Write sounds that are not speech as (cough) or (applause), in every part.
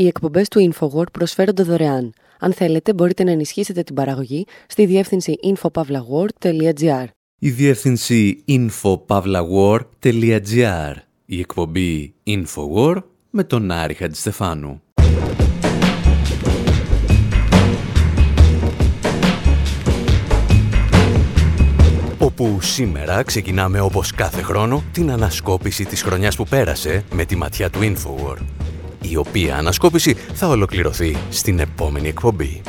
Οι εκπομπές του InfoWord προσφέρονται δωρεάν. Αν θέλετε, μπορείτε να ενισχύσετε την παραγωγή στη διεύθυνση infopavlagor.gr. Η διεύθυνση infopavlagor.gr. Η εκπομπή InfoWord με τον Άρη Χατζηστεφάνου. όπου σήμερα ξεκινάμε όπως κάθε χρόνο την ανασκόπηση της χρονιάς που πέρασε με τη ματιά του Infowar, η οποία ανασκόπηση θα ολοκληρωθεί στην επόμενη εκπομπή.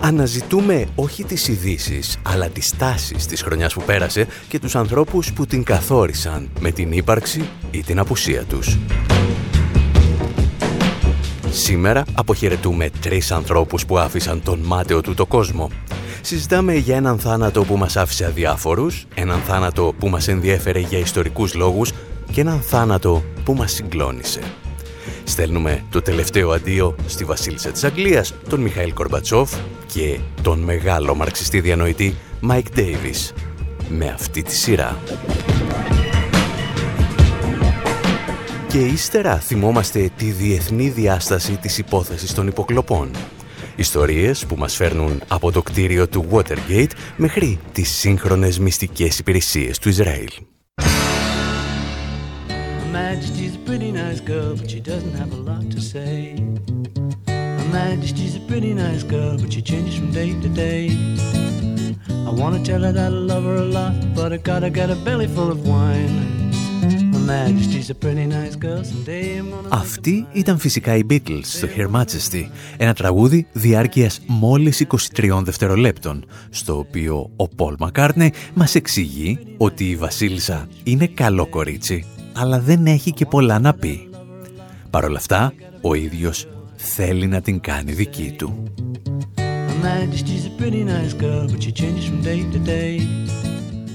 Αναζητούμε όχι τις ειδήσεις, αλλά τις τάσεις της χρονιάς που πέρασε και τους ανθρώπους που την καθόρισαν με την ύπαρξη ή την απουσία τους. Σήμερα αποχαιρετούμε τρεις ανθρώπους που άφησαν τον μάταιο του το κόσμο Συζητάμε για έναν θάνατο που μας άφησε αδιάφορους, έναν θάνατο που μας ενδιέφερε για ιστορικούς λόγους και έναν θάνατο που μας συγκλόνισε. Στέλνουμε το τελευταίο αντίο στη βασίλισσα της Αγγλίας, τον Μιχαήλ Γκορμπατσόφ και τον μεγάλο μαρξιστή διανοητή Μάικ Ντέιβις με αυτή τη σειρά. Και ύστερα θυμόμαστε τη διεθνή διάσταση της υπόθεσης των υποκλοπών Ιστορίες που μας φέρνουν από το κτίριο του Watergate μέχρι τις σύγχρονες μυστικές υπηρεσίες του Ισραήλ. Majesty's a pretty nice girl, but she doesn't have a lot to say. Her Majesty's a pretty nice girl, but she changes from day to day. I wanna tell her that I love her a lot, but I gotta get a belly full of wine. Αυτή ήταν φυσικά οι Beatles στο Her Majesty, ένα τραγούδι διάρκειας μόλις 23 δευτερολέπτων, στο οποίο ο Πολ Μακάρνε μας εξηγεί ότι η Βασίλισσα είναι καλό κορίτσι, αλλά δεν έχει και πολλά να πει. Παρ' όλα αυτά, ο ίδιος θέλει να την κάνει δική του.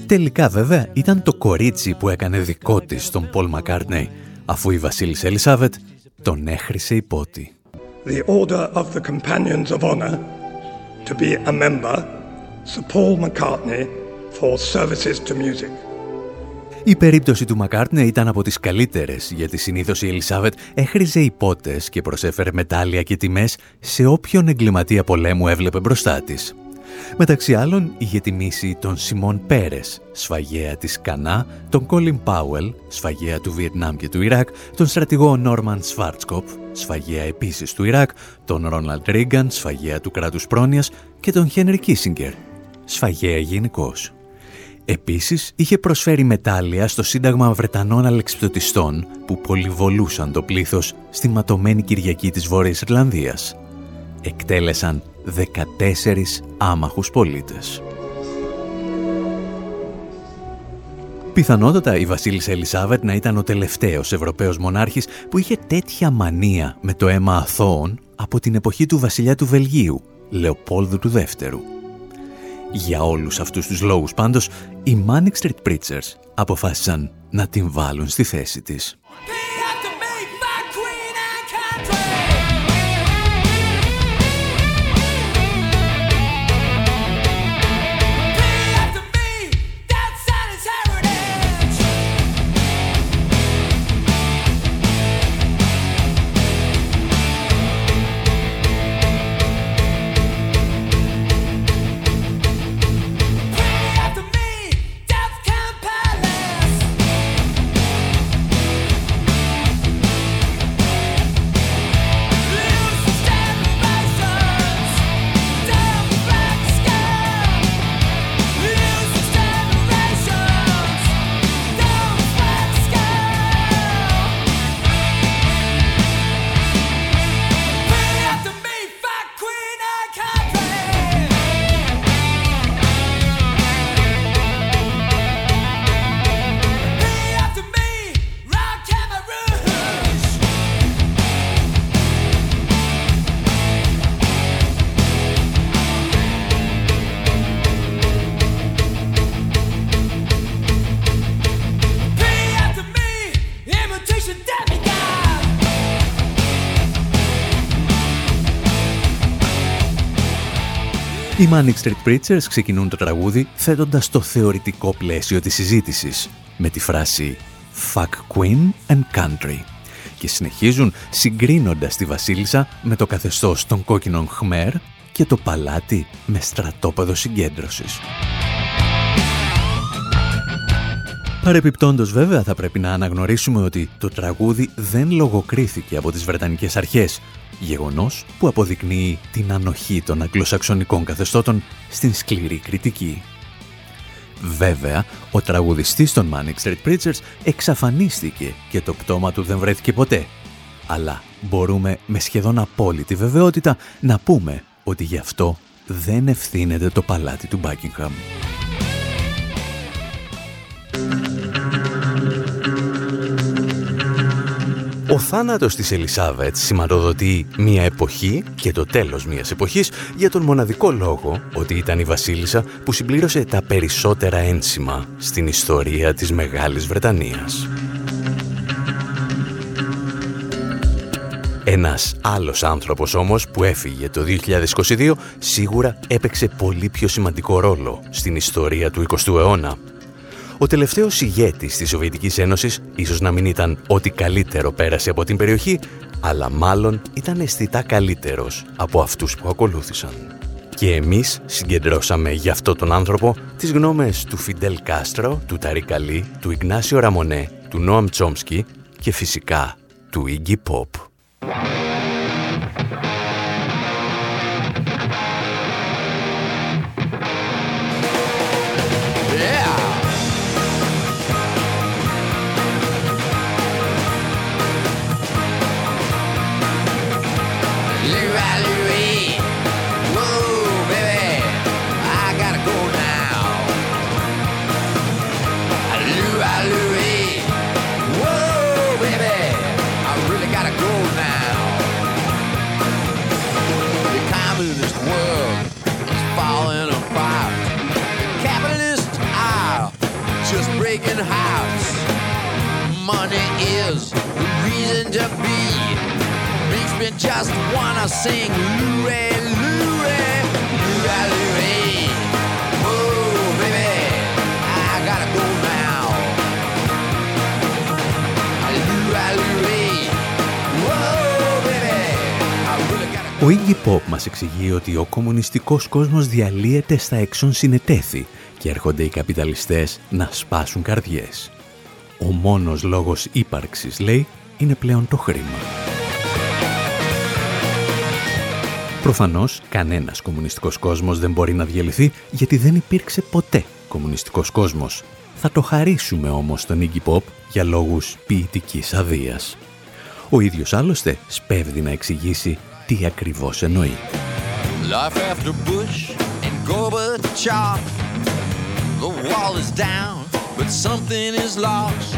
Τελικά βέβαια ήταν το κορίτσι που έκανε δικό της τον Πολ Μακάρτνεϊ, αφού η Βασίλισσα Ελισάβετ τον έχρισε υπότι. The order of the companions of honor to be a member, Sir Paul McCartney, for services to music. Η περίπτωση του Μακάρτνε ήταν από τις καλύτερες, γιατί συνήθως η Ελισάβετ έχριζε υπότες και προσέφερε μετάλλια και τιμές σε όποιον εγκληματία πολέμου έβλεπε μπροστά της. Μεταξύ άλλων είχε τιμήσει τον Σιμών Πέρες, σφαγέα της Κανά, τον Κόλιν Πάουελ, σφαγέα του Βιετνάμ και του Ιράκ, τον στρατηγό Νόρμαν Σφάρτσκοπ, σφαγέα επίσης του Ιράκ, τον Ρόναλντ Ρίγκαν, σφαγέα του κράτους πρόνοιας και τον Χένρι Κίσιγκερ, σφαγέα γενικώς. Επίσης, είχε προσφέρει μετάλλια στο Σύνταγμα Βρετανών Αλεξιπτωτιστών που πολυβολούσαν το πλήθος στη ματωμένη Κυριακή της Βόρειας Ιρλανδίας. Εκτέλεσαν 14 άμαχους πολίτες. Πιθανότατα η Βασίλισσα Ελισάβετ να ήταν ο τελευταίος Ευρωπαίος μονάρχης που είχε τέτοια μανία με το αίμα αθώων από την εποχή του βασιλιά του Βελγίου, Λεοπόλδου του Δεύτερου. Για όλους αυτούς τους λόγους πάντως, οι Manic Street Preachers αποφάσισαν να την βάλουν στη θέση της. Manic Street Preachers ξεκινούν το τραγούδι θέτοντας το θεωρητικό πλαίσιο της συζήτησης με τη φράση «Fuck Queen and Country» και συνεχίζουν συγκρίνοντας τη Βασίλισσα με το καθεστώς των κόκκινων Χμέρ και το παλάτι με στρατόπεδο συγκέντρωσης. Παρεπιπτόντως βέβαια θα πρέπει να αναγνωρίσουμε ότι το τραγούδι δεν λογοκρίθηκε από τις Βρετανικές αρχές, γεγονός που αποδεικνύει την ανοχή των αγγλοσαξονικών καθεστώτων στην σκληρή κριτική. Βέβαια, ο τραγουδιστής των Manic Street Preachers εξαφανίστηκε και το πτώμα του δεν βρέθηκε ποτέ. Αλλά μπορούμε με σχεδόν απόλυτη βεβαιότητα να πούμε ότι γι' αυτό δεν ευθύνεται το παλάτι του Buckingham. Θάνατος της Ελισάβετ σηματοδοτεί μια εποχή και το τέλος μιας εποχής για τον μοναδικό λόγο ότι ήταν η βασίλισσα που συμπλήρωσε τα περισσότερα ένσημα στην ιστορία της Μεγάλης Βρετανίας. Ένας άλλος άνθρωπος όμως που έφυγε το 2022 σίγουρα έπαιξε πολύ πιο σημαντικό ρόλο στην ιστορία του 20ου αιώνα ο τελευταίος ηγέτης της Σοβιετικής Ένωσης ίσως να μην ήταν ό,τι καλύτερο πέρασε από την περιοχή, αλλά μάλλον ήταν αισθητά καλύτερος από αυτούς που ακολούθησαν. Και εμείς συγκεντρώσαμε για αυτό τον άνθρωπο τις γνώμες του Φιντέλ Κάστρο, του Ταρί Καλή, του Ιγνάσιο Ραμονέ, του Νόαμ Τσόμσκι και φυσικά του Iggy Pop. just wanna sing Louie, Louie, Louie, Louie. Oh, baby, I gotta go now. Louie, Louie. Oh, baby, I really gotta go. Ο Iggy Pop μας εξηγεί ότι ο κομμουνιστικός κόσμος διαλύεται στα έξω συνετέθη και έρχονται οι καπιταλιστές να σπάσουν καρδιές. Ο μόνος λόγος ύπαρξης, λέει, είναι πλέον το χρήμα. Προφανώς, κανένας κομμουνιστικός κόσμος δεν μπορεί να διαλυθεί γιατί δεν υπήρξε ποτέ κομμουνιστικός κόσμος. Θα το χαρίσουμε όμως τον Iggy Pop για λόγους ποιητικής αδείας. Ο ίδιος άλλωστε σπέβδει να εξηγήσει τι ακριβώς εννοεί. Life after Bush and Gorbachev The wall is down, but something is lost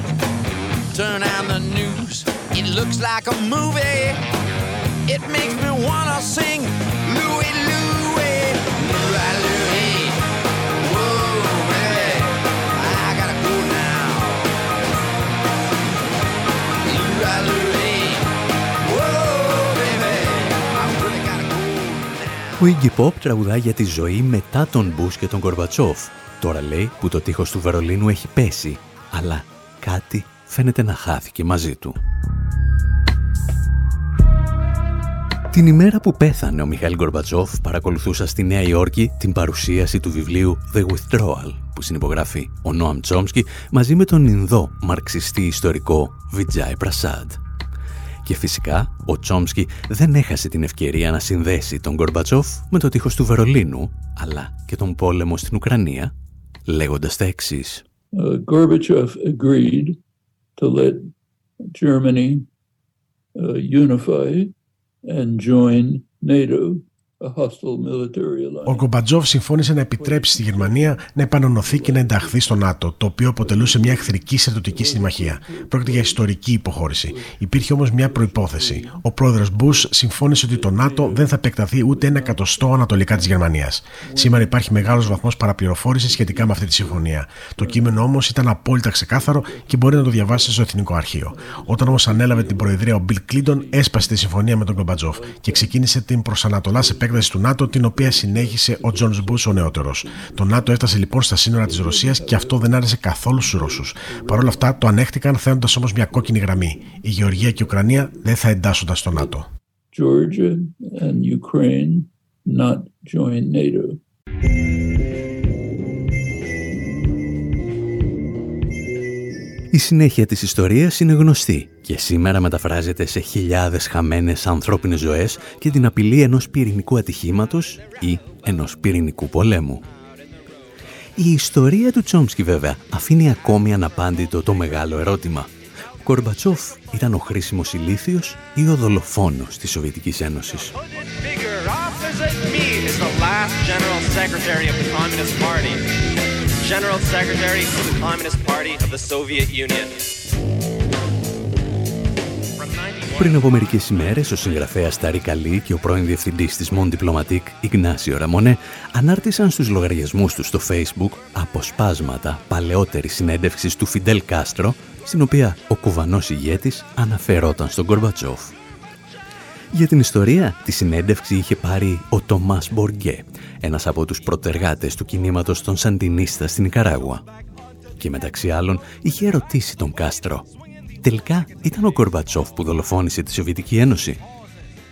Turn on the news, it looks like a movie It makes me wanna sing Louis, Louis, Louis, Louis. Whoa, baby, I gotta go now. Louis, Louis. Whoa, baby, I really gotta go now. Ο Iggy Pop τραγουδάει για τη ζωή μετά τον Μπούς και τον Κορβατσόφ. Τώρα λέει που το τείχος του Βερολίνου έχει πέσει, αλλά κάτι φαίνεται να χάθηκε μαζί του. Την ημέρα που πέθανε ο Μιχαήλ Γκορμπατσόφ παρακολουθούσα στη Νέα Υόρκη την παρουσίαση του βιβλίου The Withdrawal που συνυπογράφει ο Νόαμ Τσόμσκι μαζί με τον Ινδό μαρξιστή ιστορικό Βιτζάι Πρασάντ. Και φυσικά ο Τσόμσκι δεν έχασε την ευκαιρία να συνδέσει τον Γκορμπατσόφ με το τείχος του Βερολίνου αλλά και τον πόλεμο στην Ουκρανία λέγοντας τα εξής. Uh, Gorbachev agreed to let Germany uh, unify and join NATO Ο Γκομπατζόφ συμφώνησε να επιτρέψει στη Γερμανία να επανονωθεί και να ενταχθεί στο ΝΑΤΟ, το οποίο αποτελούσε μια εχθρική στρατιωτική συμμαχία. Πρόκειται για ιστορική υποχώρηση. Υπήρχε όμως μια προϋπόθεση. Ο πρόεδρος Μπούς συμφώνησε ότι το ΝΑΤΟ δεν θα επεκταθεί ούτε ένα εκατοστό ανατολικά της Γερμανίας. Σήμερα υπάρχει μεγάλος βαθμός παραπληροφόρησης σχετικά με αυτή τη συμφωνία. Το κείμενο όμως ήταν απόλυτα ξεκάθαρο και μπορεί να το διαβάσετε στο Εθνικό Αρχείο. Όταν όμως ανέλαβε την Προεδρία ο Μπιλ Κλίντον, έσπασε τη συμφωνία με τον Γκορμπατσόφ και ξεκίνησε την προς ανατολάς επέκταση επέκταση του ΝΑΤΟ, την οποία συνέχισε ο Τζορτζ Μπους ο νεότερος. Το ΝΑΤΟ έφτασε λοιπόν στα σύνορα της Ρωσίας και αυτό δεν άρεσε καθόλου στους Ρώσους. Παρ' όλα αυτά το ανέχτηκαν, θέτοντα όμως μια κόκκινη γραμμή. Η Γεωργία και η Ουκρανία δεν θα εντάσσονταν στο ΝΑΤΟ. Georgia and Ukraine not join NATO. Η συνέχεια της ιστορίας είναι γνωστή και σήμερα μεταφράζεται σε χιλιάδες χαμένες ανθρώπινες ζωές και την απειλή ενός πυρηνικού ατυχήματος ή ενός πυρηνικού πολέμου. Η ιστορία του Τσόμσκι βέβαια αφήνει ακόμη αναπάντητο το μεγάλο ερώτημα. Ο Κορμπατσόφ ήταν ο χρήσιμος ηλίθιος ή ο δολοφόνος της Σοβιετικής Ένωσης; General Secretary of the Communist Party of the Soviet Union. Πριν από μερικές ημέρες, ο συγγραφέας Τάρι Καλή και ο πρώην διευθυντής της Mon Diplomatique, Ιγνάσιο Ραμονέ, ανάρτησαν στους λογαριασμούς τους στο Facebook αποσπάσματα παλαιότερη συνέντευξης του Φιντέλ Κάστρο, στην οποία ο κουβανός ηγέτης αναφερόταν στον Κορμπατσόφ. Για την ιστορία, τη συνέντευξη είχε πάρει ο Τομάς Μποργκέ, ένας από τους προτεργάτες του κινήματος των Σαντινίστα στην Ικαράγουα. Και μεταξύ άλλων είχε ερωτήσει τον Κάστρο. Τελικά ήταν ο Κορμπατσόφ που δολοφόνησε τη Σοβιετική Ένωση.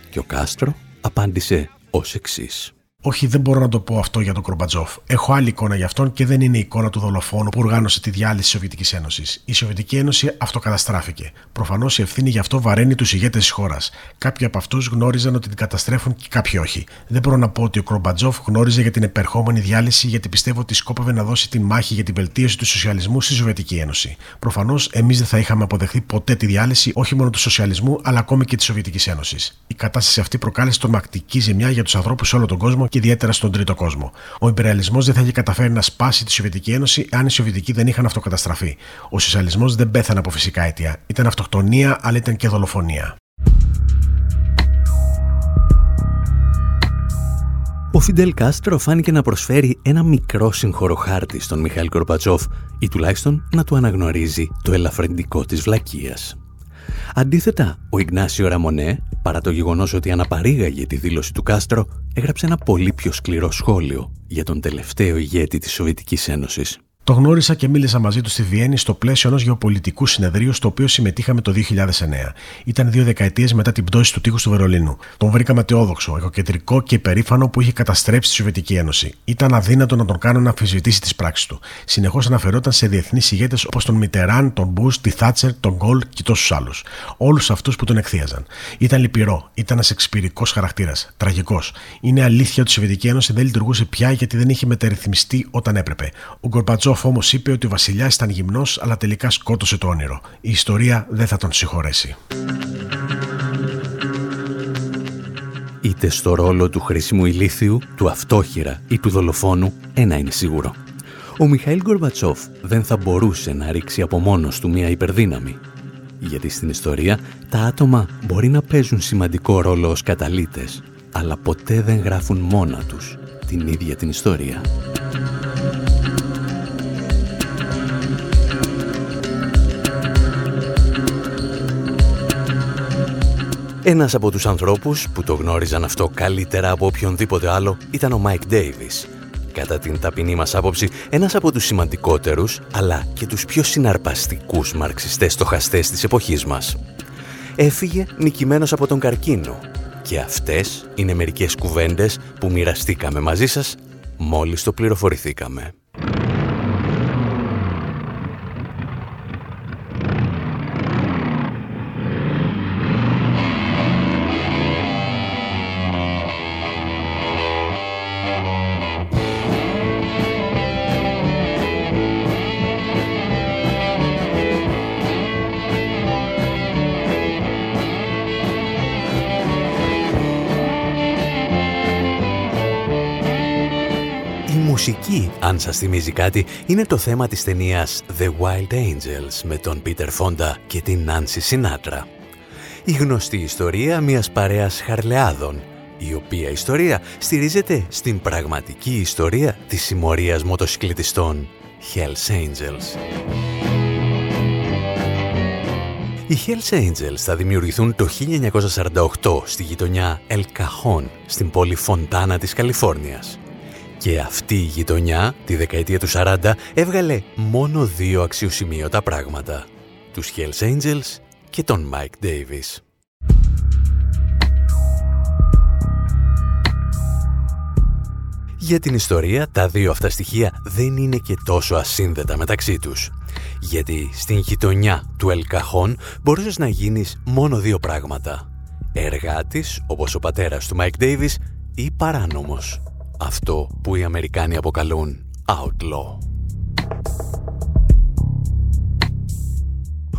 Και ο Κάστρο απάντησε ως εξής. Όχι, δεν μπορώ να το πω αυτό για τον Κορμπατζόφ. Έχω άλλη εικόνα για αυτόν και δεν είναι η εικόνα του δολοφόνου που οργάνωσε τη διάλυση της Σοβιετικής Ένωσης. Η Σοβιετική Ένωση αυτοκαταστράφηκε. Προφανώς η ευθύνη γι' αυτό βαραίνει τους ηγέτες της χώρας. Κάποιοι από αυτούς γνώριζαν ότι την καταστρέφουν και κάποιοι όχι. Δεν μπορώ να πω ότι ο Κορμπατζόφ γνώριζε για την επερχόμενη διάλυση γιατί πιστεύω ότι σκόπευε να δώσει την μάχη για την βελτίωση του σοσιαλισμού στη Σοβιετική Ένωση. Προφανώς εμείς δεν θα είχαμε αποδεχθεί ποτέ τη διάλυση όχι μόνο του σοσιαλισμού αλλά ακόμη και της Σοβιετικής Ένωσης. Η κατάσταση αυτή προκάλεσε τρομακτική ζημιά για τους ανθρώπους σε όλο τον κόσμο και ιδιαίτερα στον τρίτο κόσμο. Ο υπεραλισμό δεν θα είχε καταφέρει να σπάσει τη Σοβιετική Ένωση αν οι Σοβιετικοί δεν είχαν αυτοκαταστραφεί. Ο σοσιαλισμός δεν πέθανε από φυσικά αίτια. Ήταν αυτοκτονία, αλλά ήταν και δολοφονία. Ο Φιντέλ Κάστρο φάνηκε να προσφέρει ένα μικρό συγχωροχάρτη στον Μιχαήλ Κορπατσόφ ή τουλάχιστον να του αναγνωρίζει το ελαφρεντικό της βλακείας. Αντίθετα, ο Ιγνάσιο Ραμονέ, παρά το γεγονός ότι αναπαρήγαγε τη δήλωση του Κάστρο, έγραψε ένα πολύ πιο σκληρό σχόλιο για τον τελευταίο ηγέτη της Σοβιετικής Ένωσης. Το γνώρισα και μίλησα μαζί του στη Βιέννη στο πλαίσιο ενός γεωπολιτικού συνεδρίου στο οποίο συμμετείχαμε το 2009. Ήταν δύο δεκαετίες μετά την πτώση του τείχους του Βερολίνου. Τον βρήκα ματαιόδοξο, εγωκεντρικό και υπερήφανο που είχε καταστρέψει τη Σοβιετική Ένωση. Ήταν αδύνατο να τον κάνω να αμφισβητήσει τις πράξεις του. Συνεχώς αναφερόταν σε διεθνείς ηγέτες όπως τον Μιτεράν, τον Μπούς, τη Θάτσερ, τον Γκολ και τόσους άλλους. Όλους αυτούς που τον εκθίαζαν. Ήταν λυπηρό, ήταν ένας εξυπηρικό χαρακτήρας, τραγικός. Είναι αλήθεια ότι η Σοβιετική Ένωση δεν λειτουργούσε πια γιατί δεν είχε μεταρρυθμιστεί όταν έπρεπε. Ο Γκορμπατζόφ όμως είπε ότι ο βασιλιάς ήταν γυμνός, αλλά τελικά σκότωσε το όνειρο. Η ιστορία δεν θα τον συγχωρέσει. Είτε στο ρόλο του χρήσιμου ηλίθιου, του αυτόχειρα ή του δολοφόνου, ένα είναι σίγουρο. Ο Μιχαήλ Γκορμπατσόφ δεν θα μπορούσε να ρίξει από μόνος του μια υπερδύναμη. Γιατί στην ιστορία τα άτομα μπορεί να παίζουν σημαντικό ρόλο ως καταλύτες, αλλά ποτέ δεν γράφουν μόνα τους την ίδια την ιστορία. Ένας από τους ανθρώπους που το γνώριζαν αυτό καλύτερα από οποιονδήποτε άλλο ήταν ο Μάικ Ντέιβις. Κατά την ταπεινή μας άποψη, ένας από τους σημαντικότερους, αλλά και τους πιο συναρπαστικούς μαρξιστές στοχαστές της εποχής μας. Έφυγε νικημένος από τον καρκίνο και αυτές είναι μερικές κουβέντες που μοιραστήκαμε μαζί σας μόλις το πληροφορηθήκαμε. Μουσική, αν σας θυμίζει κάτι, είναι το θέμα της ταινίας The Wild Angels με τον Peter Fonda και την Nancy Sinatra. Η γνωστή ιστορία μιας παρέας χαρλεάδων, η οποία ιστορία στηρίζεται στην πραγματική ιστορία της συμμορίας μοτοσυκλετιστών Hells Angels. Οι Hells Angels θα δημιουργηθούν το 1948 στη γειτονιά El Cajon, στην πόλη Φοντάνα της Καλιφόρνιας. Και αυτή η γειτονιά, τη δεκαετία του 40, έβγαλε μόνο δύο αξιοσημείωτα πράγματα. Τους Hells Angels και τον Mike Davis. Για την ιστορία, τα δύο αυτά στοιχεία δεν είναι και τόσο ασύνδετα μεταξύ τους. Γιατί στην γειτονιά του Ελκαχών μπορούσες να γίνεις μόνο δύο πράγματα. Εργάτης, όπως ο πατέρας του Mike Davis, ή παράνομος. Αυτό που οι Αμερικάνοι αποκαλούν outlaw.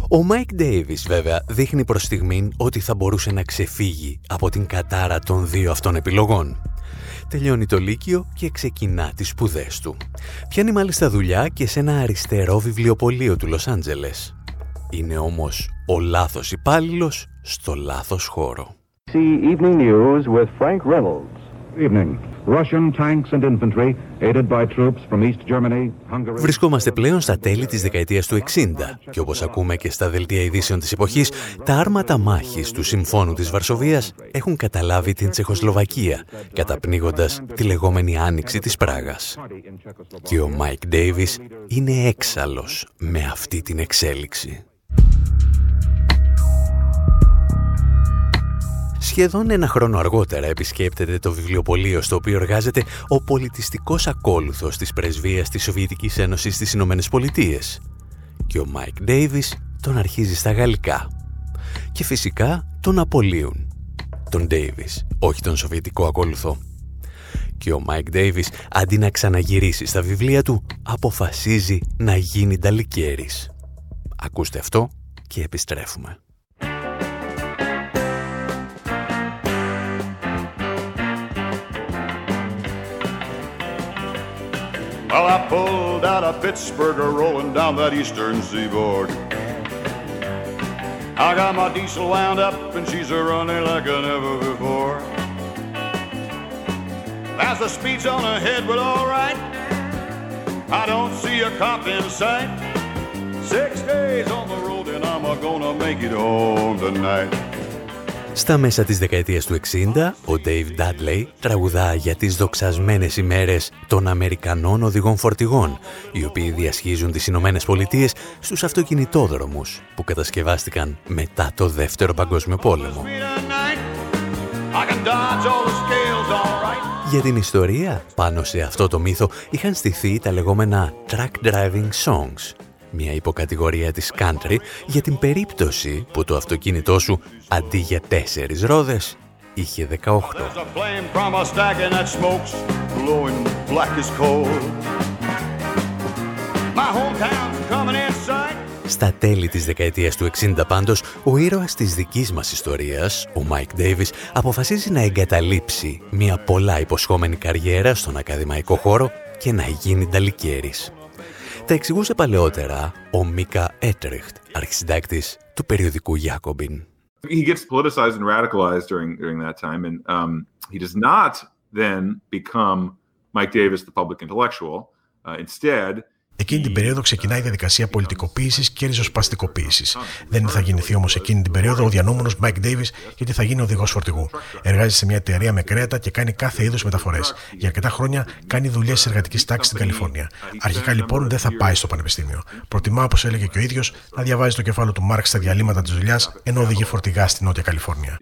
Ο Mike Davis βέβαια δείχνει προς στιγμήν ότι θα μπορούσε να ξεφύγει από την κατάρα των δύο αυτών επιλογών τελειώνει το Λύκειο και ξεκινά τις σπουδές του. Πιάνει μάλιστα δουλειά και σε ένα αριστερό βιβλιοπωλείο του Λος Άντζελες. Είναι όμως ο λάθος υπάλληλος στο λάθος χώρο. ABC Evening News with Frank Reynolds. Evening. Βρισκόμαστε πλέον στα τέλη της δεκαετίας του 60 και όπως ακούμε και στα δελτία ειδήσεων της εποχής, τα άρματα μάχης του Συμφώνου της Βαρσοβίας έχουν καταλάβει την Τσεχοσλοβακία, καταπνίγοντας τη λεγόμενη άνοιξη της Πράγας. Και ο Μάικ Ντέιβις είναι έξαλλος με αυτή την εξέλιξη. Σχεδόν ένα χρόνο αργότερα επισκέπτεται το βιβλιοπωλείο στο οποίο εργάζεται ο πολιτιστικός ακόλουθος της πρεσβείας της Σοβιετικής Ένωσης στις Ηνωμένες Πολιτείες. Και ο Μάικ Ντέιβις τον αρχίζει στα γαλλικά. Και φυσικά τον απολύουν. Τον Ντέιβις, όχι τον Σοβιετικό ακόλουθο. Και ο Μάικ Ντέιβις, αντί να ξαναγυρίσει στα βιβλία του, αποφασίζει να γίνει νταλικέρης. Ακούστε αυτό και επιστρέφουμε. Well, I pulled out a Pittsburgher rolling down that eastern seaboard. I got my diesel wound up and she's a running like I never before. That's the speed's on ahead, but all right. I don't see a cop in sight. Six days on the road and I'm gonna make it home tonight. Στα μέσα της δεκαετίας του 60, ο Dave Dudley τραγουδά για τις δοξασμένες ημέρες των Αμερικανών οδηγών φορτηγών, οι οποίοι διασχίζουν τις Ηνωμένες Πολιτείες στους αυτοκινητόδρομους που κατασκευάστηκαν μετά το Δεύτερο Παγκόσμιο Πόλεμο. Για την ιστορία, πάνω σε αυτό το μύθο είχαν στηθεί τα λεγόμενα truck driving songs, μια υποκατηγορία της country για την περίπτωση που το αυτοκίνητό σου αντί για τέσσερις ρόδες είχε 18. Στα τέλη της δεκαετίας του 60 πάντως, ο ήρωας της δικής μας ιστορίας, ο Μάικ Ντέιβις, αποφασίζει να εγκαταλείψει μια πολλά υποσχόμενη καριέρα στον ακαδημαϊκό χώρο και να γίνει νταλικέρης. Τα εξηγούσε παλαιότερα ο Μίκα Έτρεχτ, αρχισυντάκτης του περιοδικού Jacobin. He gets politicized and radicalized during, during that time, and um, he does not then become Mike Davis, the public intellectual. Uh, instead, Εκείνη την περίοδο ξεκινάει η διαδικασία πολιτικοποίησης και ριζοσπαστικοποίησης. Δεν θα γεννηθεί όμως εκείνη την περίοδο ο διανόμενος Mike Davis, γιατί θα γίνει οδηγός φορτηγού. Εργάζεται σε μια εταιρεία με κρέατα και κάνει κάθε είδους μεταφορές. Για αρκετά χρόνια κάνει δουλειές της εργατικής τάξης στην Καλιφόρνια. Αρχικά λοιπόν δεν θα πάει στο πανεπιστήμιο. Προτιμά, όπως έλεγε και ο ίδιος, να διαβάζει το κεφάλαιο του Μάρξ στα διαλείμματα της δουλειάς, ενώ οδηγεί φορτηγά στη Νότια Καλιφόρνια.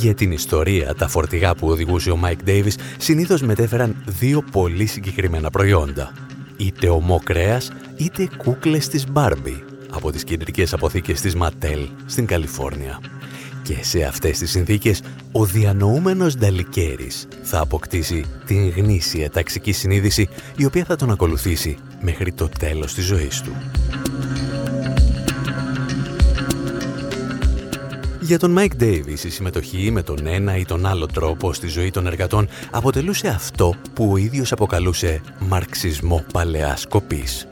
Για την ιστορία, τα φορτηγά που οδηγούσε ο Μάικ Ντέιβις συνήθως μετέφεραν δύο πολύ συγκεκριμένα προϊόντα. Είτε ωμό κρέας, είτε κούκλες της Μπάρμπι από τις κεντρικές αποθήκες της Ματέλ στην Καλιφόρνια. Και σε αυτές τις συνθήκες, ο διανοούμενος νταλικέρης θα αποκτήσει την γνήσια ταξική συνείδηση η οποία θα τον ακολουθήσει μέχρι το τέλος της ζωής του. Για τον Μάικ Ντέιβις η συμμετοχή με τον ένα ή τον άλλο τρόπο στη ζωή των εργατών αποτελούσε αυτό που ο ίδιος αποκαλούσε «μαρξισμό παλαιάς κοπής».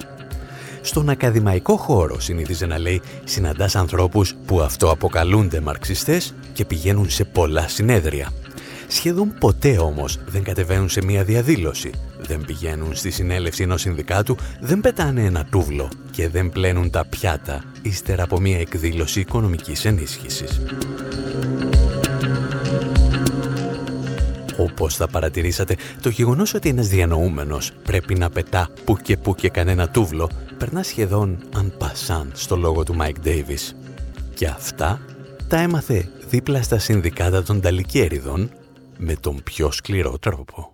Στον ακαδημαϊκό χώρο συνήθιζε να λέει συναντάς ανθρώπους που αυτό αποκαλούνται μαρξιστές και πηγαίνουν σε πολλά συνέδρια. Σχεδόν ποτέ όμως δεν κατεβαίνουν σε μία διαδήλωση, δεν πηγαίνουν στη συνέλευση ενός συνδικάτου, δεν πετάνε ένα τούβλο και δεν πλένουν τα πιάτα ύστερα από μια εκδήλωση οικονομικής ενίσχυσης. Όπως θα παρατηρήσατε, το γεγονός ότι ένας διανοούμενος πρέπει να πετά που και που και κανένα τούβλο περνά σχεδόν en passant στο λόγο του Μάικ Ντέιβις. Και αυτά τα έμαθε δίπλα στα συνδικάτα των νταλικέρηδων με τον πιο σκληρό τρόπο.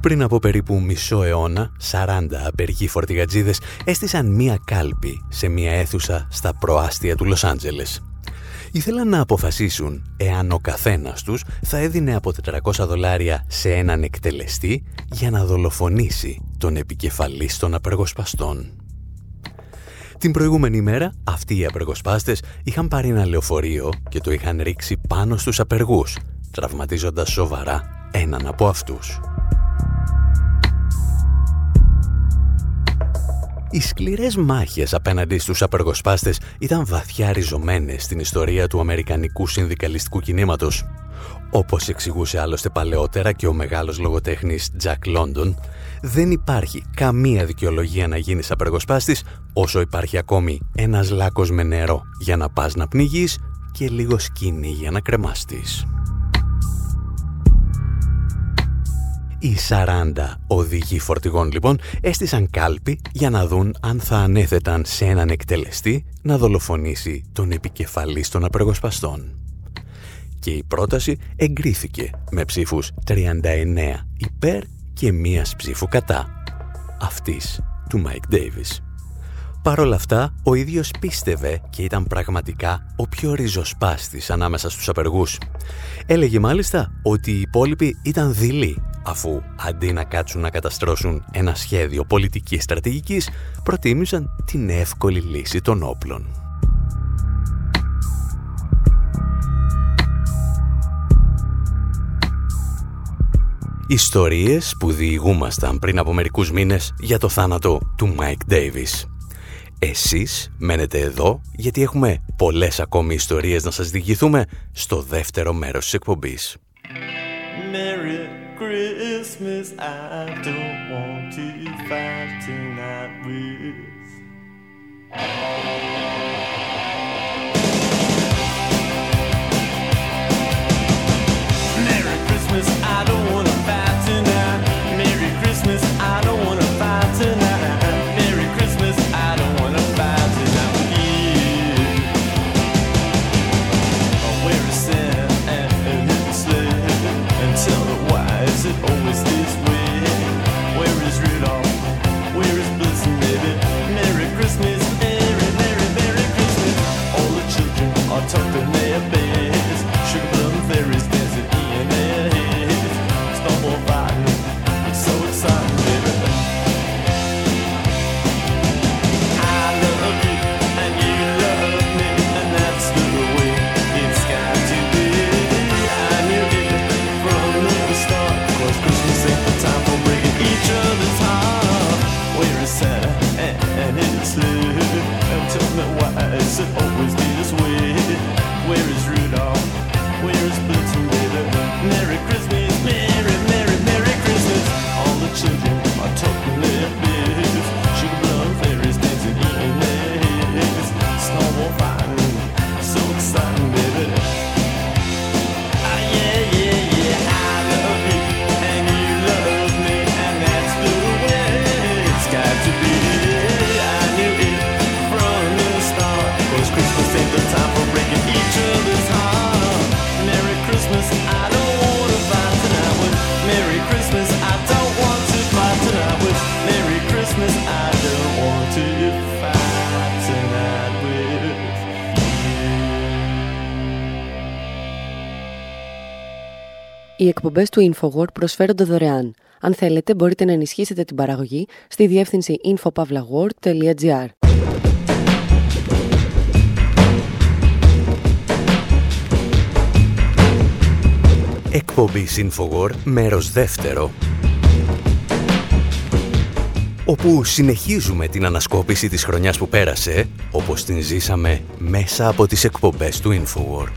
Πριν από περίπου μισό αιώνα, 40 απεργοί φορτηγατζίδες έστησαν μία κάλπη σε μία αίθουσα στα προάστια του Λος Άντζελες. Ήθελαν να αποφασίσουν εάν ο καθένας τους θα έδινε από 400 δολάρια σε έναν εκτελεστή για να δολοφονήσει τον επικεφαλής των απεργοσπαστών. Την προηγούμενη μέρα, αυτοί οι απεργοσπάστες είχαν πάρει ένα λεωφορείο και το είχαν ρίξει πάνω στους απεργούς, τραυματίζοντας σοβαρά έναν από αυτούς. Οι σκληρές μάχες απέναντι στους απεργοσπάστες ήταν βαθιά ριζωμένες στην ιστορία του Αμερικανικού συνδικαλιστικού κινήματος. Όπως εξηγούσε άλλωστε παλαιότερα και ο μεγάλος λογοτέχνης Jack London, δεν υπάρχει καμία δικαιολογία να γίνεις απεργοσπάστης όσο υπάρχει ακόμη ένας λάκκος με νερό για να πας να πνιγείς και λίγο σκηνή για να κρεμάστης. Οι 40 οδηγοί φορτηγών λοιπόν έστησαν κάλπη για να δουν αν θα ανέθεταν σε έναν εκτελεστή να δολοφονήσει τον επικεφαλής των απεργοσπαστών. Και η πρόταση εγκρίθηκε με ψήφους 39 υπέρ και μίας ψήφου κατά. Αυτής του Μάικ Ντέιβις. Παρ' όλα αυτά, ο ίδιος πίστευε και ήταν πραγματικά ο πιο ριζοσπάστης ανάμεσα στους απεργούς. Έλεγε μάλιστα ότι οι υπόλοιποι ήταν δειλοί, αφού αντί να κάτσουν να καταστρώσουν ένα σχέδιο πολιτικής στρατηγικής, προτίμησαν την εύκολη λύση των όπλων. Ιστορίες που διηγούμασταν πριν από μερικούς μήνες για το θάνατο του Mike Davis. Εσείς μένετε εδώ γιατί έχουμε πολλές ακόμη ιστορίες να σας διηγηθούμε στο δεύτερο μέρος της εκπομπής. Merry Christmas, I don't want to fight tonight with Οι εκπομπές του InfoWord προσφέρονται δωρεάν. Αν θέλετε, μπορείτε να ενισχύσετε την παραγωγή στη διεύθυνση infopavlagor.gr. Εκπομπή InfoWord, μέρος δεύτερο όπου συνεχίζουμε την ανασκόπηση της χρονιάς που πέρασε, όπως την ζήσαμε μέσα από τις εκπομπές του InfoWord.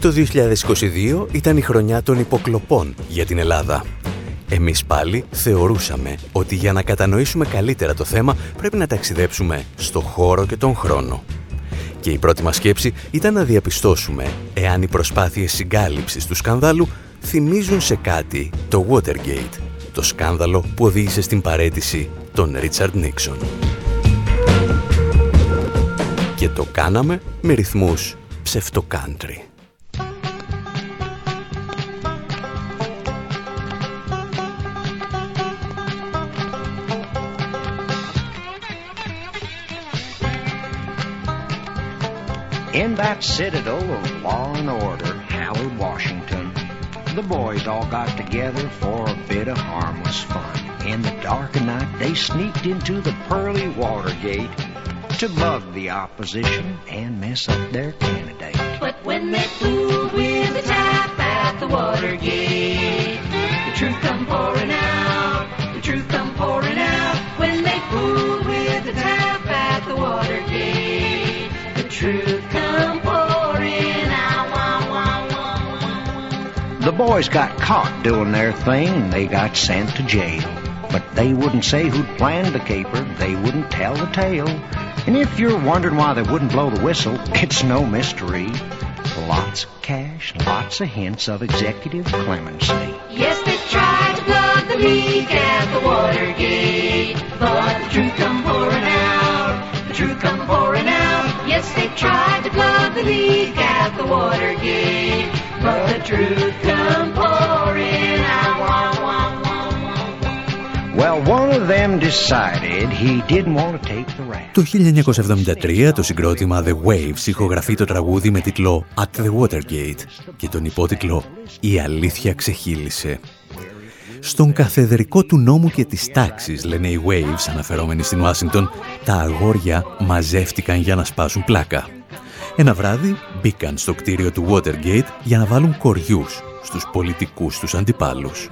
Το 2022 ήταν η χρονιά των υποκλοπών για την Ελλάδα. Εμείς πάλι θεωρούσαμε ότι για να κατανοήσουμε καλύτερα το θέμα πρέπει να ταξιδέψουμε στο χώρο και τον χρόνο. Και η πρώτη μας σκέψη ήταν να διαπιστώσουμε εάν οι προσπάθειες συγκάλυψης του σκανδάλου θυμίζουν σε κάτι το Watergate, το σκάνδαλο που οδήγησε στην παρέτηση τον Ρίτσαρντ Νίξον. Και το κάναμε με ρυθμούς ψευτοκάντρι. In that citadel of law and order, Howard, Washington, the boys all got together for a bit of harmless fun. In the dark of night, they sneaked into the pearly Watergate to bug the opposition and mess up their candidate. But when they fooled with the tap at the Watergate, the truth come pouring out, the truth come pouring out. When they fooled with the tap at the Watergate, the truth boys got caught doing their thing and they got sent to jail. But they wouldn't say who'd planned the caper, they wouldn't tell the tale. And if you're wondering why they wouldn't blow the whistle, (laughs) it's no mystery. Lots of cash, lots of hints of executive clemency. Yes, they tried to plug the leak at the Watergate, but the truth come pouring out. The truth come pouring out. Yes, they tried to plug the leak at the Watergate, but the truth come pouring out. Well, one of them decided he didn't want to take the rap. Το 1973 το συγκρότημα The Waves ηχογραφεί το τραγούδι με τίτλο At the Watergate και τον υπότιτλο «Η αλήθεια ξεχύλισε». Στον καθεδρικό του νόμου και της τάξης, λένε οι Waves, αναφερόμενοι στην Ουάσιγκτον, τα αγόρια μαζεύτηκαν για να σπάσουν πλάκα. Ένα βράδυ μπήκαν στο κτίριο του Watergate για να βάλουν κοριούς στους πολιτικούς τους αντιπάλους.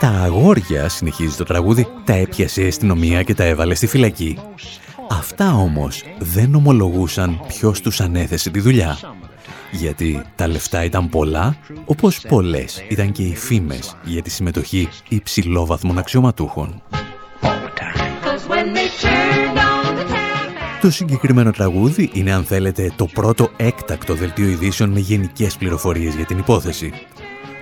Τα αγόρια, συνεχίζει το τραγούδι, τα έπιασε η αστυνομία και τα έβαλε στη φυλακή. Αυτά όμως δεν ομολογούσαν ποιος τους ανέθεσε τη δουλειά. Γιατί τα λεφτά ήταν πολλά, όπως πολλές ήταν και οι φήμες για τη συμμετοχή υψηλόβαθμων αξιωματούχων. Το συγκεκριμένο τραγούδι είναι, αν θέλετε, το πρώτο έκτακτο δελτίο ειδήσεων με γενικές πληροφορίες για την υπόθεση.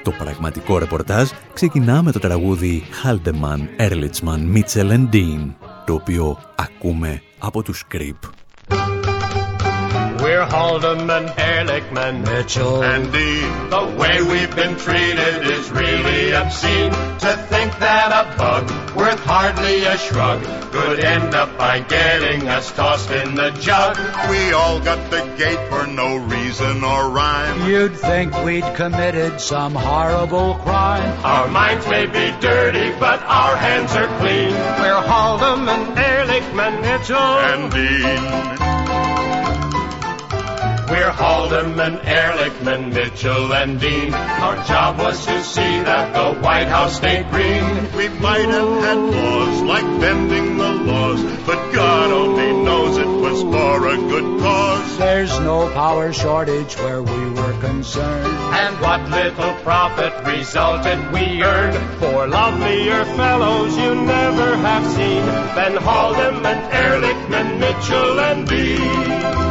Το πραγματικό ρεπορτάζ ξεκινά με το τραγούδι Haldeman, Ehrlichman, Mitchell and Dean, το οποίο ακούμε από τους Creep. We're Haldeman, Ehrlichman, Mitchell, and Dean. The way we've been treated is really obscene. To think that a bug worth hardly a shrug could end up by getting us tossed in the jug. We all got the gate for no reason or rhyme. You'd think we'd committed some horrible crime. Our minds may be dirty, but our hands are clean. We're Haldeman, Ehrlichman, Mitchell, and Dean. Haldeman, Ehrlichman, Mitchell, and Dean. Our job was to see that the White House stayed green. We might have had laws like bending the laws, but God only knows it was for a good cause. There's no power shortage where we were concerned. And what little profit resulted we earned. For lovelier fellows you never have seen than Haldeman, Ehrlichman, Mitchell, and Dean.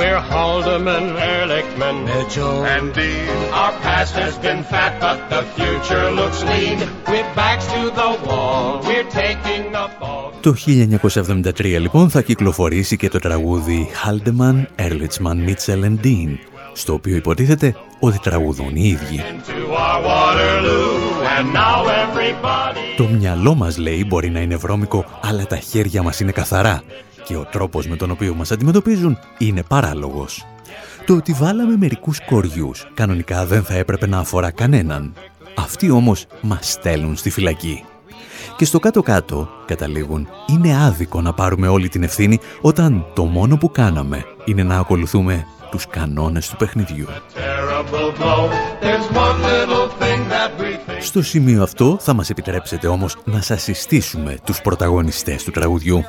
We're Haldeman, Ehrlichman, Mitchell, and Dean. Our past has been fat, but the future looks lean. With backs to the wall, we're taking the fall. Το 1973 λοιπόν θα κυκλοφορήσει και το τραγούδι Haldeman, Ehrlichman, Mitchell and Dean, στο οποίο υποτίθεται ότι τραγουδούν οι ίδιοι. Το μυαλό μας λέει μπορεί να είναι βρώμικο, αλλά τα χέρια μας είναι καθαρά και ο τρόπος με τον οποίο μας αντιμετωπίζουν είναι παράλογος. Το ότι βάλαμε μερικούς κοριούς κανονικά δεν θα έπρεπε να αφορά κανέναν. Αυτοί όμως μας στέλνουν στη φυλακή. Και στο κάτω-κάτω, καταλήγουν, είναι άδικο να πάρουμε όλη την ευθύνη όταν το μόνο που κάναμε είναι να ακολουθούμε τους κανόνες του παιχνιδιού. Στο σημείο αυτό θα μας επιτρέψετε όμως να σας συστήσουμε τους πρωταγωνιστές του τραγουδιού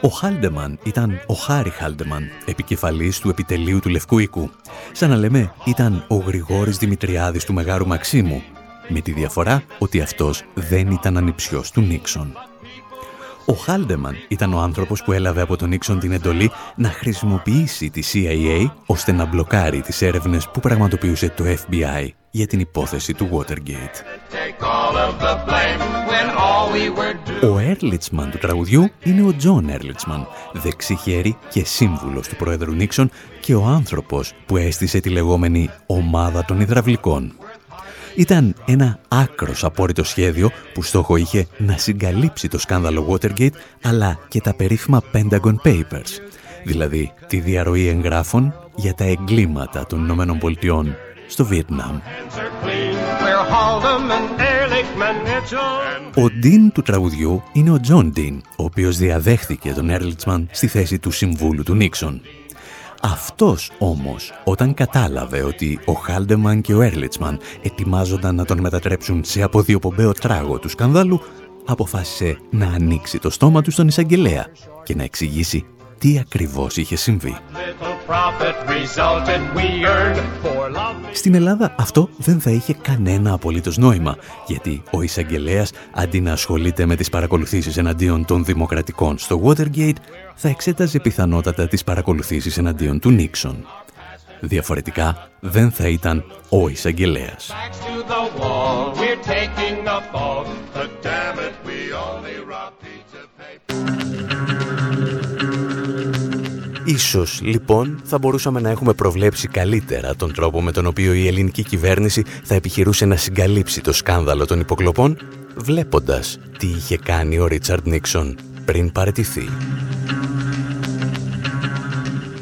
Ο Χάλντεμαν ήταν ο Χάρι Χάλντεμαν, επικεφαλής του επιτελείου του Λευκού Οίκου. Σαν να λέμε, ήταν ο Γρηγόρης Δημητριάδης του Μεγάρου Μαξίμου, με τη διαφορά ότι αυτός δεν ήταν ανιψιός του Νίξον. Ο Χάλντεμαν ήταν ο άνθρωπος που έλαβε από τον Νίξον την εντολή να χρησιμοποιήσει τη CIA ώστε να μπλοκάρει τις έρευνες που πραγματοποιούσε το FBI για την υπόθεση του Watergate. Ο Έρλιτσμαν του τραγουδιού είναι ο Τζον Έρλιτσμαν, δεξιχέρι και σύμβουλος του Πρόεδρου Νίξον και ο άνθρωπος που έστησε τη λεγόμενη «ομάδα των υδραυλικών». Ήταν ένα άκρος απόρριτο σχέδιο που στόχο είχε να συγκαλύψει το σκάνδαλο Watergate αλλά και τα περίφημα Pentagon Papers, δηλαδή τη διαρροή εγγράφων για τα εγκλήματα των Ηνωμένων Πολιτειών στο Βιετνάμ. Ο Ντίν του τραγουδιού είναι ο Τζον Ντίν, ο οποίος διαδέχθηκε τον Έρλιτσμαν στη θέση του συμβούλου του Νίξον. Αυτός όμως, όταν κατάλαβε ότι ο Χάλντεμαν και ο Έρλιτσμαν ετοιμάζονταν να τον μετατρέψουν σε αποδιοπομπαίο τράγο του σκανδάλου, αποφάσισε να ανοίξει το στόμα του στον εισαγγελέα και να εξηγήσει τι ακριβώς είχε συμβεί. Στην Ελλάδα αυτό δεν θα είχε κανένα απολύτως νόημα, γιατί ο εισαγγελέας αντί να ασχολείται με τις παρακολουθήσεις εναντίον των δημοκρατικών στο Watergate, θα εξέταζε πιθανότατα τις παρακολουθήσεις εναντίον του Νίξον. Διαφορετικά δεν θα ήταν ο εισαγγελέας. Ίσως, λοιπόν, θα μπορούσαμε να έχουμε προβλέψει καλύτερα τον τρόπο με τον οποίο η ελληνική κυβέρνηση θα επιχειρούσε να συγκαλύψει το σκάνδαλο των υποκλοπών, βλέποντας τι είχε κάνει ο Ρίτσαρντ Νίξον πριν παρετηθεί.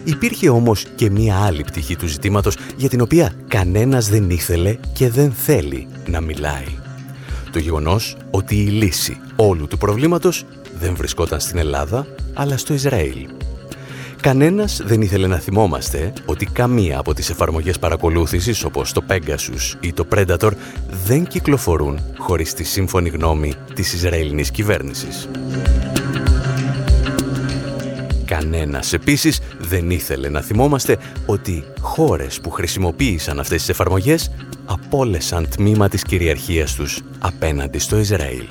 Υπήρχε όμως και μία άλλη πτυχή του ζητήματος για την οποία κανένας δεν ήθελε και δεν θέλει να μιλάει. Το γεγονός ότι η λύση όλου του προβλήματος δεν βρισκόταν στην Ελλάδα, αλλά στο Ισραήλ. Κανένας δεν ήθελε να θυμόμαστε ότι καμία από τις εφαρμογές παρακολούθησης όπως το Pegasus ή το Predator δεν κυκλοφορούν χωρίς τη σύμφωνη γνώμη της Ισραηλινής κυβέρνησης. Κανένας επίσης δεν ήθελε να θυμόμαστε ότι χώρες που χρησιμοποίησαν αυτές τις εφαρμογές απόλεσαν τμήμα της κυριαρχίας τους απέναντι στο Ισραήλ.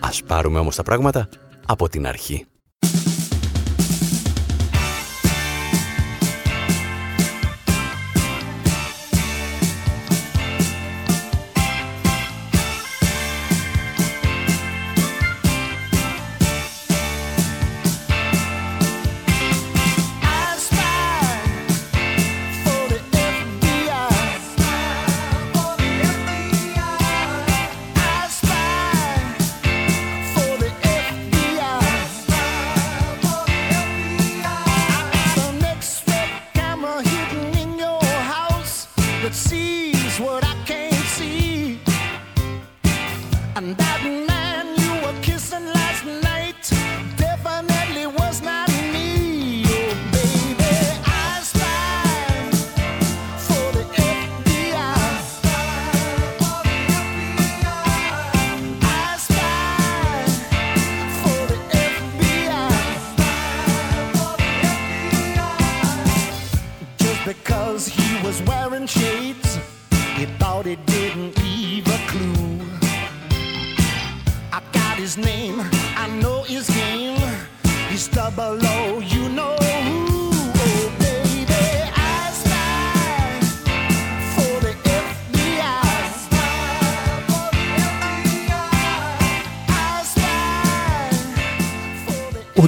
Ας πάρουμε όμως τα πράγματα από την αρχή.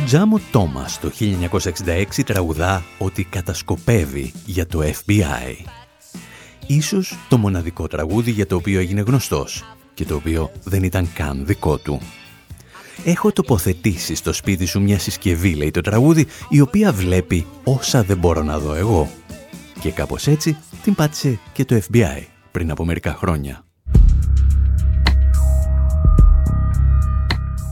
Τζάμο Τόμας το 1966 τραγουδά ότι κατασκοπεύει για το FBI. Ίσως το μοναδικό τραγούδι για το οποίο έγινε γνωστός και το οποίο δεν ήταν καν δικό του. Έχω τοποθετήσει στο σπίτι σου μια συσκευή, λέει το τραγούδι, η οποία βλέπει όσα δεν μπορώ να δω εγώ. Και κάπως έτσι την πάτησε και το FBI πριν από μερικά χρόνια.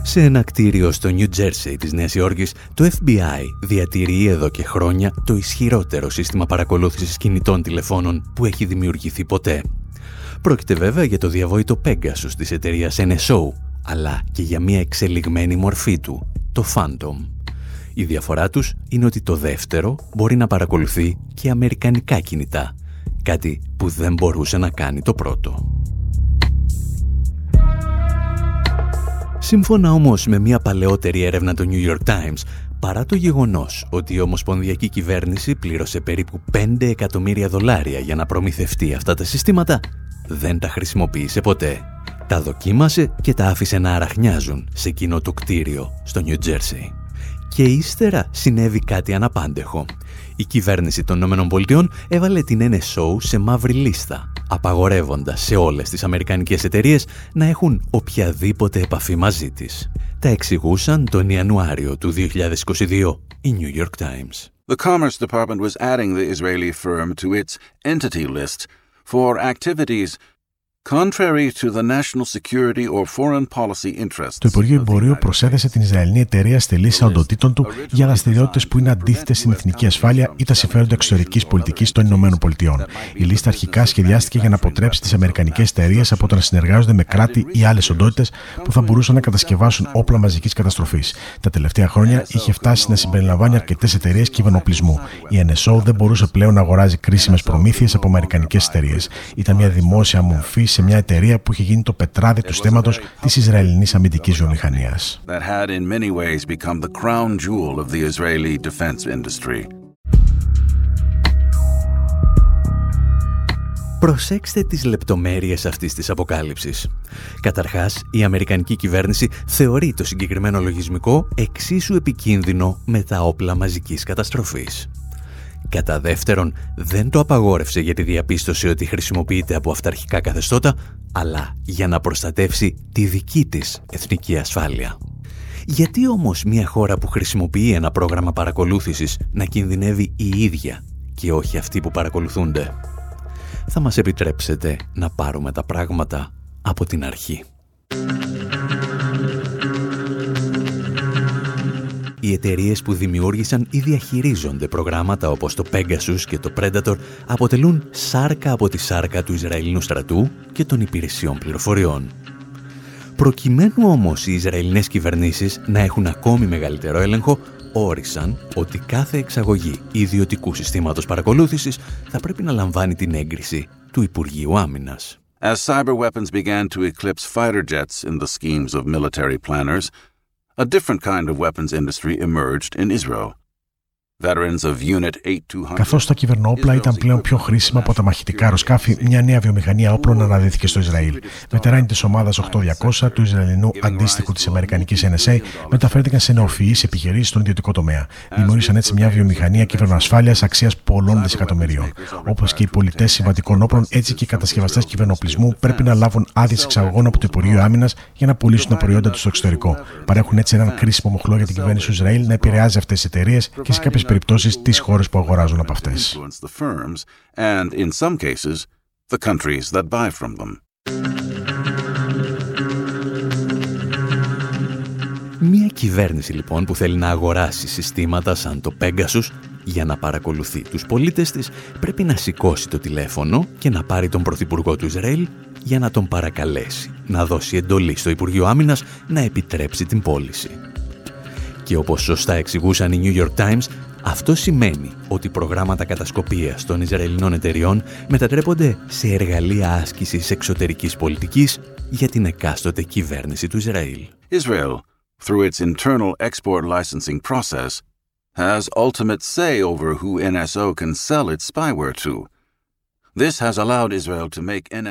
Σε ένα κτίριο στο New Jersey της Νέας Υόρκης, το FBI διατηρεί εδώ και χρόνια το ισχυρότερο σύστημα παρακολούθησης κινητών τηλεφώνων που έχει δημιουργηθεί ποτέ. Πρόκειται βέβαια για το διαβόητο Pegasus της εταιρείας NSO, αλλά και για μια εξελιγμένη μορφή του, το Phantom. Η διαφορά τους είναι ότι το δεύτερο μπορεί να παρακολουθεί και αμερικανικά κινητά, κάτι που δεν μπορούσε να κάνει το πρώτο. Σύμφωνα όμως με μια παλαιότερη έρευνα του New York Times, παρά το γεγονός ότι η Ομοσπονδιακή Κυβέρνηση πλήρωσε περίπου 5 εκατομμύρια δολάρια για να προμηθευτεί αυτά τα συστήματα, δεν τα χρησιμοποίησε ποτέ. Τα δοκίμασε και τα άφησε να αραχνιάζουν σε εκείνο το κτίριο στο New Jersey. Και ύστερα συνέβη κάτι αναπάντεχο. Η κυβέρνηση των ΗΠΑ έβαλε την NSO σε μαύρη λίστα, απαγορεύοντας σε όλες τις αμερικανικές εταιρείες να έχουν οποιαδήποτε επαφή μαζί της. Τα εξηγούσαν τον Ιανουάριο του 2022 η New York Times. The Commerce Department was adding the Israeli firm to its entity list for activities το Υπουργείο Εμπορίου προσέθεσε την Ισραηλινή εταιρεία στη λίστα οντοτήτων του για δραστηριότητες που είναι αντίθετες στην εθνική ασφάλεια ή τα συμφέροντα εξωτερικής πολιτικής των Ηνωμένων Πολιτειών. Η λίστα αρχικά σχεδιάστηκε για να αποτρέψει τις αμερικανικές εταιρείες από το να συνεργάζονται με κράτη ή άλλες οντότητες που θα μπορούσαν να κατασκευάσουν όπλα μαζικής καταστροφής. Τα τελευταία χρόνια είχε φτάσει να συμπεριλαμβάνει αρκετές εταιρείες κυβερνοπλισμού. Η NSO δεν μπορούσε πλέον να αγοράζει κρίσιμες προμήθειες από αμερικανικές εταιρείες. Ήταν μια δημόσια μορφή σε μια εταιρεία που είχε γίνει το πετράδι του στέματος της Ισραηλινής αμυντικής βιομηχανίας. Προσέξτε τις λεπτομέρειες αυτής της αποκάλυψης. Καταρχάς, η Αμερικανική κυβέρνηση θεωρεί το συγκεκριμένο λογισμικό εξίσου επικίνδυνο με τα όπλα μαζικής καταστροφής. Κατά δεύτερον, δεν το απαγόρευσε για τη διαπίστωση ότι χρησιμοποιείται από αυταρχικά καθεστώτα, αλλά για να προστατεύσει τη δική της εθνική ασφάλεια. Γιατί όμως μια χώρα που χρησιμοποιεί ένα πρόγραμμα παρακολούθησης να κινδυνεύει η ίδια και όχι αυτοί που παρακολουθούνται; Θα μας επιτρέψετε να πάρουμε τα πράγματα από την αρχή. Οι εταιρείες που δημιούργησαν ή διαχειρίζονται προγράμματα όπως το Pegasus και το Predator αποτελούν σάρκα από τη σάρκα του Ισραηλινού στρατού και των υπηρεσιών πληροφοριών. Προκειμένου όμως οι Ισραηλινές κυβερνήσεις να έχουν ακόμη μεγαλύτερο έλεγχο, όρισαν ότι κάθε εξαγωγή ιδιωτικού συστήματος παρακολούθησης θα πρέπει να λαμβάνει την έγκριση του Υπουργείου Άμυνας. As cyber weapons began to eclipse fighter jets in the schemes of military planners, a different kind of weapons industry emerged in Israel. Καθώς τα κυβερνόπλα ήταν πλέον πιο χρήσιμα από τα μαχητικά αεροσκάφη, μια νέα βιομηχανία όπλων αναδύθηκε στο Ισραήλ. Βετεράνοι της ομάδας 8200 του Ισραηλινού αντίστοιχου της Αμερικανικής NSA μεταφέρθηκαν σε νεοφυείς επιχειρήσεις στον ιδιωτικό τομέα. Δημιούργησαν έτσι μια βιομηχανία κυβερνοασφάλεια αξίας πολλών δισεκατομμυρίων. Όπως και οι πολιτές συμβατικών όπλων, έτσι και οι κατασκευαστές κυβερνοπλισμού πρέπει να λάβουν άδειε εξαγωγών από το Υπουργείο Άμυνας για να πουλήσουν τα προϊόντα τους στο εξωτερικό. Παρέχουν έτσι έναν κρίσιμο μοχλό για την κυβέρνηση του Ισραήλ να επηρεάζει αυτές τις εταιρείες και σε κάποιες περιπτώσεις τις χώρες που αγοράζουν από αυτές. Μία κυβέρνηση λοιπόν που θέλει να αγοράσει συστήματα σαν το Pegasus για να παρακολουθεί τους πολίτες της πρέπει να σηκώσει το τηλέφωνο και να πάρει τον Πρωθυπουργό του Ισραήλ για να τον παρακαλέσει να δώσει εντολή στο Υπουργείο Άμυνας να επιτρέψει την πώληση. Και όπως σωστά εξηγούσαν οι New York Times, αυτό σημαίνει ότι προγράμματα κατασκοπίας των Ισραηλινών εταιριών μετατρέπονται σε εργαλεία άσκησης εξωτερικής πολιτικής για την εκάστοτε κυβέρνηση του Ισραήλ. Israel, through its internal export licensing process, has ultimate say over who NSO can sell its spyware to.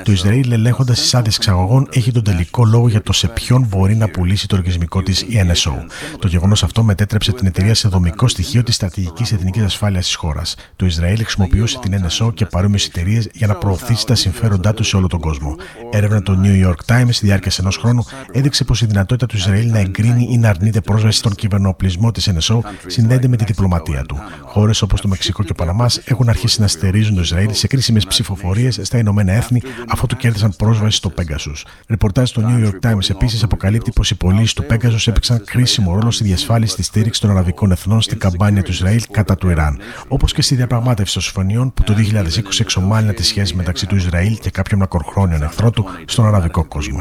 Το Ισραήλ, ελέγχοντας τις άδειες εξαγωγών, έχει τον τελικό λόγο για το σε ποιον μπορεί να πουλήσει το λογισμικό της η NSO. Το γεγονός αυτό μετέτρεψε την εταιρεία σε δομικό στοιχείο της στρατηγικής εθνικής ασφάλειας της χώρας. Το Ισραήλ χρησιμοποιούσε την NSO και παρόμοιες εταιρείες για να προωθήσει τα συμφέροντά τους σε όλο τον κόσμο. Έρευνα του New York Times στη διάρκεια ενός χρόνου έδειξε πως η δυνατότητα του Ισραήλ να εγκρίνει ή να αρνείται πρόσβαση στον κυβερνοπλισμό της NSO συνδέεται με τη διπλωματία του. Χώρες όπως το Μεξικό και ο Παναμάς έχουν αρχίσει να στερίζουν το Ισραήλ σε κρίσιμες ψηφοφορίες στα Ηνωμένα Έθνη αφού του κέρδισαν πρόσβαση στο Pegasus. Ρεπορτάζ στο New York Times επίσης αποκαλύπτει πως οι πωλήσει του Pegasus έπαιξαν κρίσιμο ρόλο στη διασφάλιση της στήριξης των Αραβικών Εθνών στην καμπάνια του Ισραήλ κατά του Ιράν, όπως και στη διαπραγμάτευση των συμφωνιών που το 2020 εξομάλυνε τις σχέσεις μεταξύ του Ισραήλ και κάποιων μακροχρόνιων εχθρών του στον αραβικό κόσμο.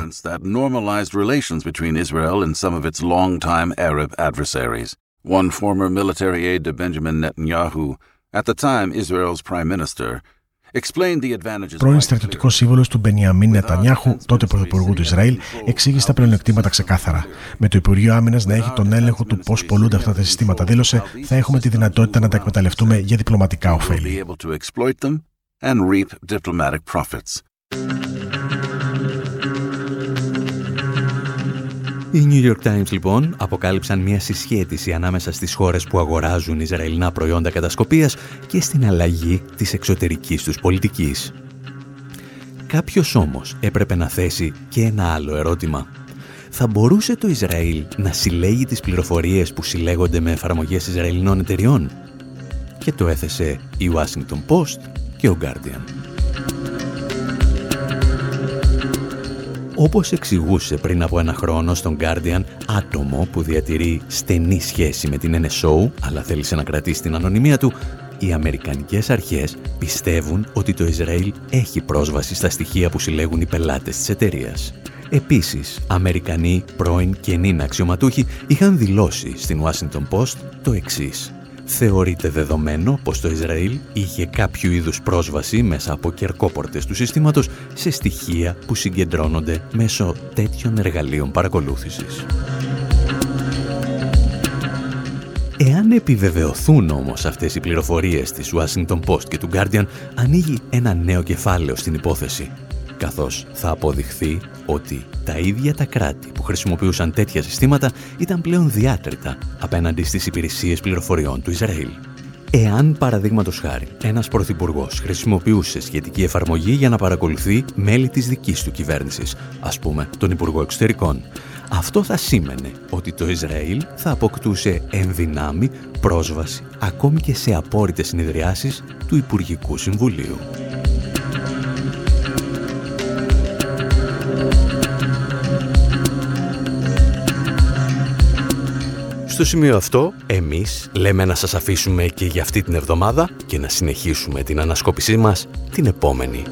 One former military aide to Benjamin Netanyahu, at the time Israel's prime minister, Πρώην στρατιωτικός σύμβολος του Μπενιαμίν Νετανιάχου, τότε πρωθυπουργού του Ισραήλ, εξήγησε τα πλεονεκτήματα ξεκάθαρα. Με το Υπουργείο Άμυνας να έχει τον έλεγχο του πώς πολλούνται αυτά τα συστήματα, δήλωσε, θα έχουμε τη δυνατότητα να τα εκμεταλλευτούμε για διπλωματικά ωφέλη. Οι New York Times λοιπόν αποκάλυψαν μια συσχέτιση ανάμεσα στις χώρες που αγοράζουν Ισραηλινά προϊόντα κατασκοπίας και στην αλλαγή της εξωτερικής τους πολιτικής. Κάποιος όμως έπρεπε να θέσει και ένα άλλο ερώτημα. Θα μπορούσε το Ισραήλ να συλλέγει τις πληροφορίες που συλλέγονται με εφαρμογές Ισραηλινών εταιριών; Και το έθεσε η Washington Post και ο Guardian. Όπως εξηγούσε πριν από ένα χρόνο στον Guardian άτομο που διατηρεί στενή σχέση με την NSO αλλά θέλησε να κρατήσει την ανωνυμία του, οι Αμερικανικές αρχές πιστεύουν ότι το Ισραήλ έχει πρόσβαση στα στοιχεία που συλλέγουν οι πελάτες της εταιρείας. Επίσης, Αμερικανοί πρώην και νυν αξιωματούχοι είχαν δηλώσει στην Washington Post το εξής θεωρείται δεδομένο πως το Ισραήλ είχε κάποιο είδους πρόσβαση μέσα από κερκόπορτες του συστήματος σε στοιχεία που συγκεντρώνονται μέσω τέτοιων εργαλείων παρακολούθησης. Εάν επιβεβαιωθούν όμως αυτές οι πληροφορίες της Washington Post και του Guardian, ανοίγει ένα νέο κεφάλαιο στην υπόθεση καθώς θα αποδειχθεί ότι τα ίδια τα κράτη που χρησιμοποιούσαν τέτοια συστήματα ήταν πλέον διάτρητα απέναντι στις υπηρεσίες πληροφοριών του Ισραήλ. Εάν, παραδείγματος χάρη, ένας πρωθυπουργός χρησιμοποιούσε σχετική εφαρμογή για να παρακολουθεί μέλη της δικής του κυβέρνησης, ας πούμε τον Υπουργό Εξωτερικών, αυτό θα σήμαινε ότι το Ισραήλ θα αποκτούσε ενδυνάμει πρόσβαση ακόμη και σε απόρριτες συνεδριάσεις του Υπουργικού Συμβουλίου. Στο σημείο αυτό, εμείς λέμε να σας αφήσουμε και για αυτή την εβδομάδα και να συνεχίσουμε την ανασκόπησή μας την επόμενη.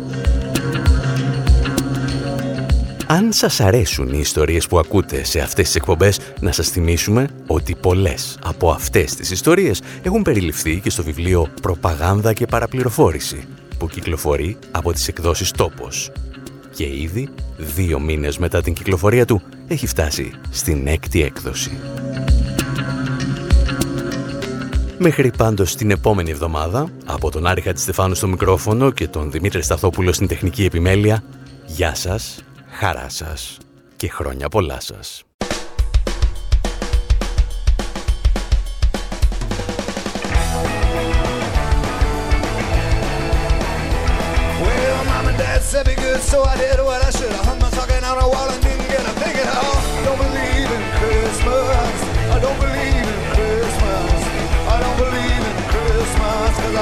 Αν σας αρέσουν οι ιστορίες που ακούτε σε αυτές τις εκπομπές, να σας θυμίσουμε ότι πολλές από αυτές τις ιστορίες έχουν περιληφθεί και στο βιβλίο «Προπαγάνδα και παραπληροφόρηση» που κυκλοφορεί από τις εκδόσεις «Τόπος». Και ήδη, δύο μήνες μετά την κυκλοφορία του, έχει φτάσει στην έκτη έκδοση. Μέχρι πάντως την επόμενη εβδομάδα, από τον Άρη Χατζηστεφάνου στο μικρόφωνο και τον Δημήτρη Σταθόπουλο στην τεχνική επιμέλεια, γεια σας, χαρά σας και χρόνια πολλά σας. I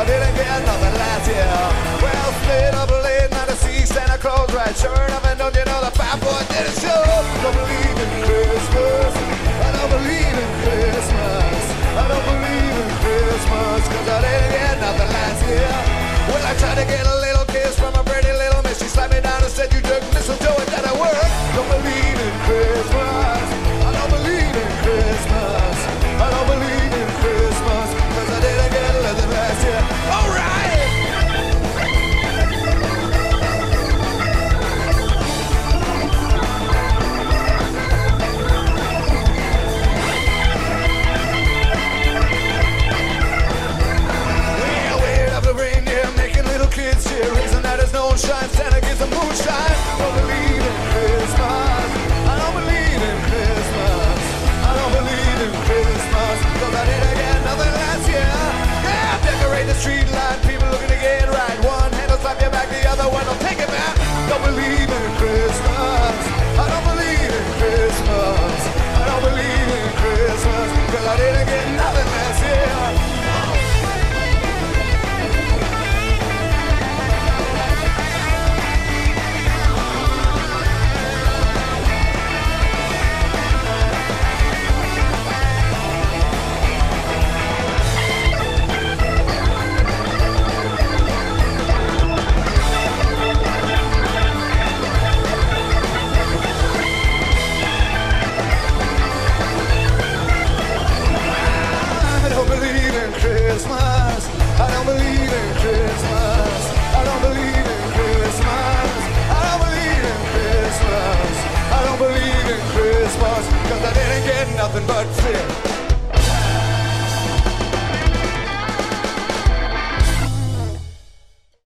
didn't get nothing last year. Well, stayed up late night to see Santa Claus right. Sure enough, and don't you know the fat boy didn't show? Don't believe in Christmas. I don't believe in Christmas. I don't believe in Christmas. Cause I didn't get nothing last year. Well, I tried to get a little kiss from a pretty little miss. She slapped me down and said, You took mistletoe, it didn't work. Don't believe in Christmas.